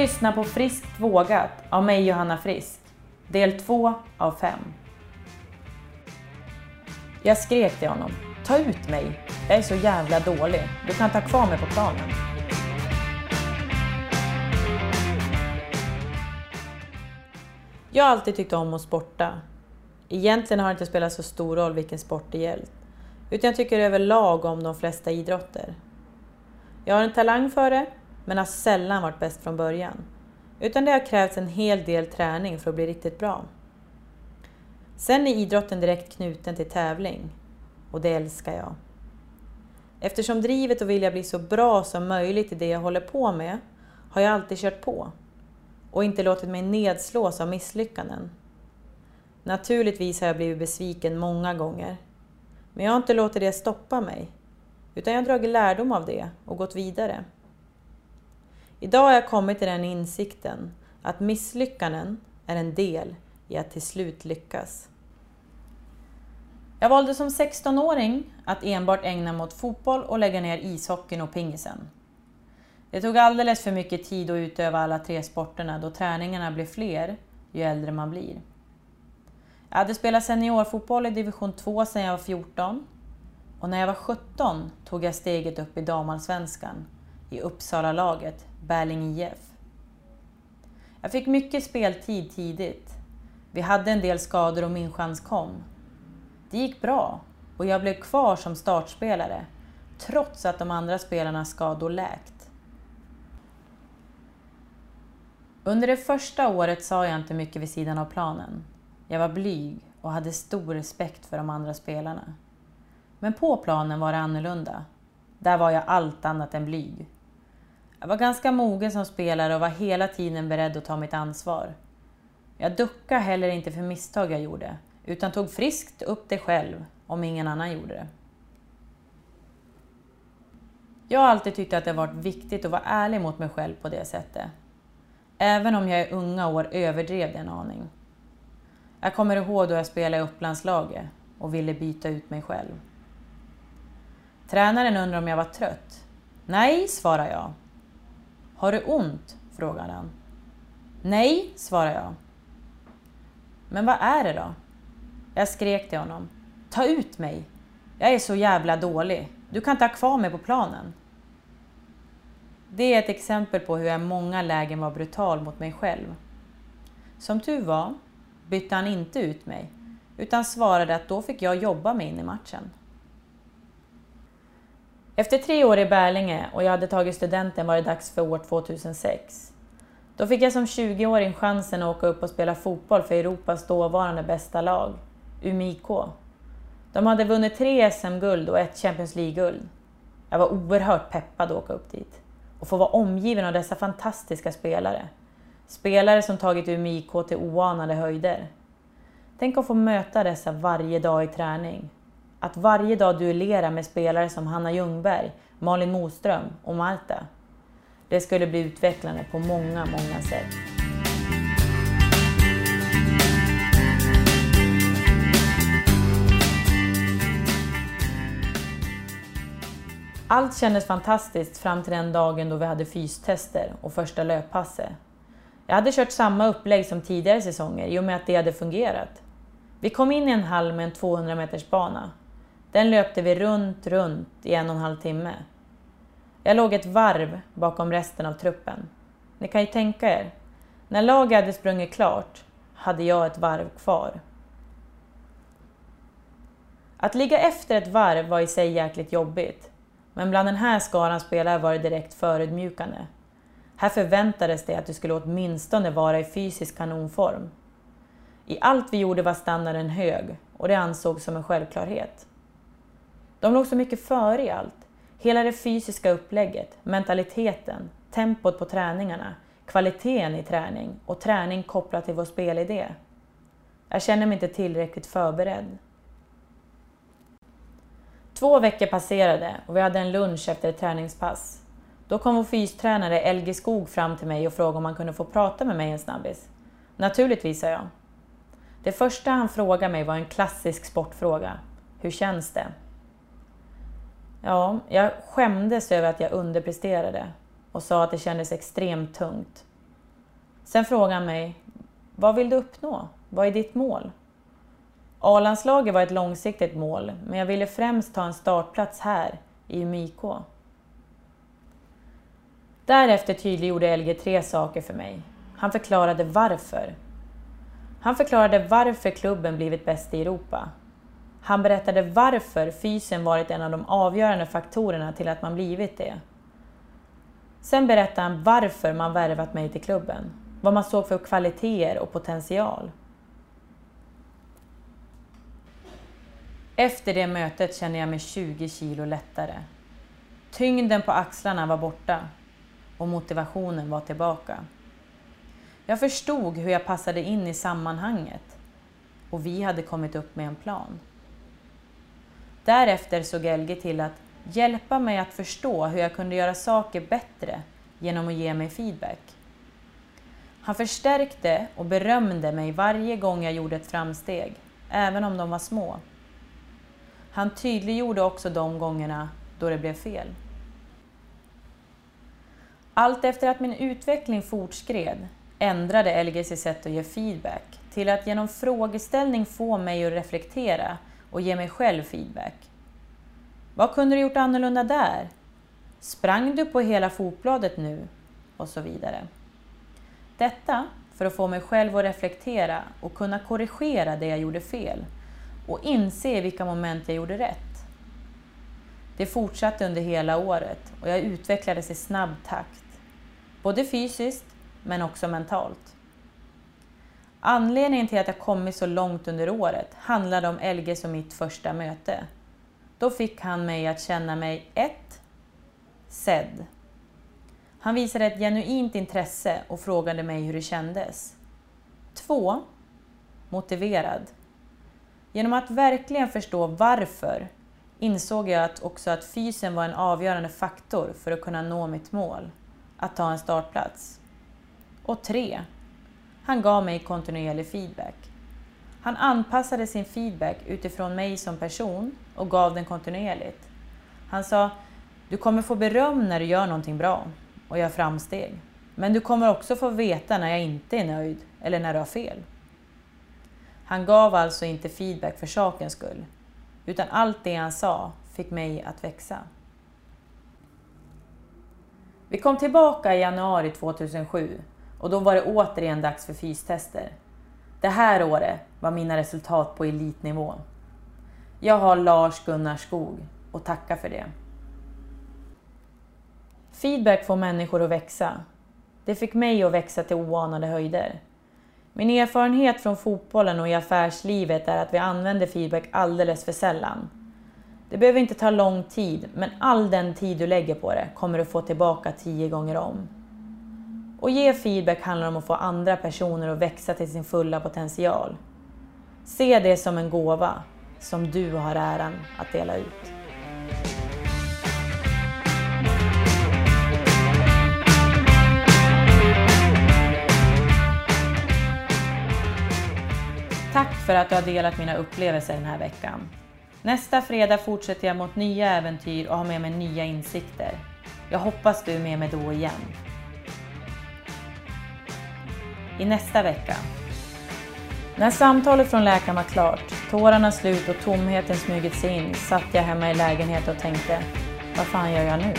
lyssnar på Friskt vågat av mig Johanna Frisk. Del 2 av 5. Jag skrek till honom. Ta ut mig! Jag är så jävla dålig. Du kan ta kvar mig på planen. Jag har alltid tyckt om att sporta. Egentligen har det inte spelat så stor roll vilken sport det gällt. Utan jag tycker överlag om de flesta idrotter. Jag har en talang för det, men har sällan varit bäst från början. Utan det har krävts en hel del träning för att bli riktigt bra. Sen är idrotten direkt knuten till tävling. Och det älskar jag. Eftersom drivet och vilja bli så bra som möjligt i det jag håller på med har jag alltid kört på och inte låtit mig nedslås av misslyckanden. Naturligtvis har jag blivit besviken många gånger. Men jag har inte låtit det stoppa mig, utan jag har dragit lärdom av det och gått vidare. Idag har jag kommit till den insikten att misslyckanden är en del i att till slut lyckas. Jag valde som 16-åring att enbart ägna mig åt fotboll och lägga ner ishockeyn och pingisen. Det tog alldeles för mycket tid att utöva alla tre sporterna då träningarna blir fler ju äldre man blir. Jag hade spelat seniorfotboll i division 2 sedan jag var 14 och när jag var 17 tog jag steget upp i damallsvenskan i Uppsala-laget, Berling IF. Jag fick mycket speltid tidigt. Vi hade en del skador och min chans kom. Det gick bra och jag blev kvar som startspelare trots att de andra spelarnas skador läkt. Under det första året sa jag inte mycket vid sidan av planen. Jag var blyg och hade stor respekt för de andra spelarna. Men på planen var det annorlunda. Där var jag allt annat än blyg. Jag var ganska mogen som spelare och var hela tiden beredd att ta mitt ansvar. Jag duckade heller inte för misstag jag gjorde, utan tog friskt upp det själv om ingen annan gjorde det. Jag har alltid tyckt att det varit viktigt att vara ärlig mot mig själv på det sättet. Även om jag i unga år överdrev det en aning. Jag kommer ihåg då jag spelade i Upplandslaget och ville byta ut mig själv. Tränaren undrade om jag var trött. Nej, svarade jag. Har du ont? frågade han. Nej, svarade jag. Men vad är det då? Jag skrek till honom. Ta ut mig! Jag är så jävla dålig. Du kan inte ha kvar mig på planen. Det är ett exempel på hur jag i många lägen var brutal mot mig själv. Som tur var bytte han inte ut mig, utan svarade att då fick jag jobba mig in i matchen. Efter tre år i Bärlinge och jag hade tagit studenten var det dags för år 2006. Då fick jag som 20-åring chansen att åka upp och spela fotboll för Europas dåvarande bästa lag, Umeå IK. De hade vunnit tre SM-guld och ett Champions League-guld. Jag var oerhört peppad att åka upp dit och få vara omgiven av dessa fantastiska spelare. Spelare som tagit Umeå IK till oanade höjder. Tänk att få möta dessa varje dag i träning. Att varje dag duellera med spelare som Hanna Ljungberg, Malin Moström och Marta. Det skulle bli utvecklande på många, många sätt. Allt kändes fantastiskt fram till den dagen då vi hade fystester och första löppasset. Jag hade kört samma upplägg som tidigare säsonger i och med att det hade fungerat. Vi kom in i en hall med en 200 meters bana. Den löpte vi runt, runt i en och en halv timme. Jag låg ett varv bakom resten av truppen. Ni kan ju tänka er, när laget hade sprungit klart hade jag ett varv kvar. Att ligga efter ett varv var i sig jäkligt jobbigt. Men bland den här skaran spelare var det direkt förödmjukande. Här förväntades det att du skulle åtminstone vara i fysisk kanonform. I allt vi gjorde var standarden hög och det ansågs som en självklarhet. De låg så mycket före i allt. Hela det fysiska upplägget, mentaliteten, tempot på träningarna, kvaliteten i träning och träning kopplat till vår spelidé. Jag känner mig inte tillräckligt förberedd. Två veckor passerade och vi hade en lunch efter ett träningspass. Då kom vår fystränare LG Skog fram till mig och frågade om han kunde få prata med mig en snabbis. Naturligtvis, sa jag. Det första han frågade mig var en klassisk sportfråga. Hur känns det? Ja, jag skämdes över att jag underpresterade och sa att det kändes extremt tungt. Sen frågade han mig, vad vill du uppnå? Vad är ditt mål? A-landslaget var ett långsiktigt mål, men jag ville främst ta en startplats här i Umeå Därefter tydliggjorde LG tre saker för mig. Han förklarade varför. Han förklarade varför klubben blivit bäst i Europa. Han berättade varför fysen varit en av de avgörande faktorerna till att man blivit det. Sen berättade han varför man värvat mig till klubben. Vad man såg för kvaliteter och potential. Efter det mötet kände jag mig 20 kilo lättare. Tyngden på axlarna var borta och motivationen var tillbaka. Jag förstod hur jag passade in i sammanhanget och vi hade kommit upp med en plan. Därefter såg Elge till att hjälpa mig att förstå hur jag kunde göra saker bättre genom att ge mig feedback. Han förstärkte och berömde mig varje gång jag gjorde ett framsteg, även om de var små. Han tydliggjorde också de gångerna då det blev fel. Allt efter att min utveckling fortskred ändrade LG sitt sätt att ge feedback till att genom frågeställning få mig att reflektera och ge mig själv feedback. Vad kunde du gjort annorlunda där? Sprang du på hela fotbladet nu? Och så vidare. Detta för att få mig själv att reflektera och kunna korrigera det jag gjorde fel och inse vilka moment jag gjorde rätt. Det fortsatte under hela året och jag utvecklades i snabb takt. Både fysiskt men också mentalt. Anledningen till att jag kommit så långt under året handlade om LGs som mitt första möte. Då fick han mig att känna mig 1. Sedd. Han visade ett genuint intresse och frågade mig hur det kändes. 2. Motiverad. Genom att verkligen förstå varför insåg jag att också att fysen var en avgörande faktor för att kunna nå mitt mål, att ta en startplats. Och 3. Han gav mig kontinuerlig feedback. Han anpassade sin feedback utifrån mig som person och gav den kontinuerligt. Han sa, du kommer få beröm när du gör någonting bra och gör framsteg. Men du kommer också få veta när jag inte är nöjd eller när du har fel. Han gav alltså inte feedback för sakens skull, utan allt det han sa fick mig att växa. Vi kom tillbaka i januari 2007 och då var det återigen dags för fystester. Det här året var mina resultat på elitnivå. Jag har Lars Gunnar Skog och tacka för det. Feedback får människor att växa. Det fick mig att växa till oanade höjder. Min erfarenhet från fotbollen och i affärslivet är att vi använder feedback alldeles för sällan. Det behöver inte ta lång tid, men all den tid du lägger på det kommer du få tillbaka tio gånger om. Och ge feedback handlar om att få andra personer att växa till sin fulla potential. Se det som en gåva som du har äran att dela ut. Tack för att du har delat mina upplevelser den här veckan. Nästa fredag fortsätter jag mot nya äventyr och har med mig nya insikter. Jag hoppas du är med mig då igen. I nästa vecka. När samtalet från läkaren var klart, tårarna slut och tomheten smugit sig in satt jag hemma i lägenheten och tänkte, vad fan gör jag nu?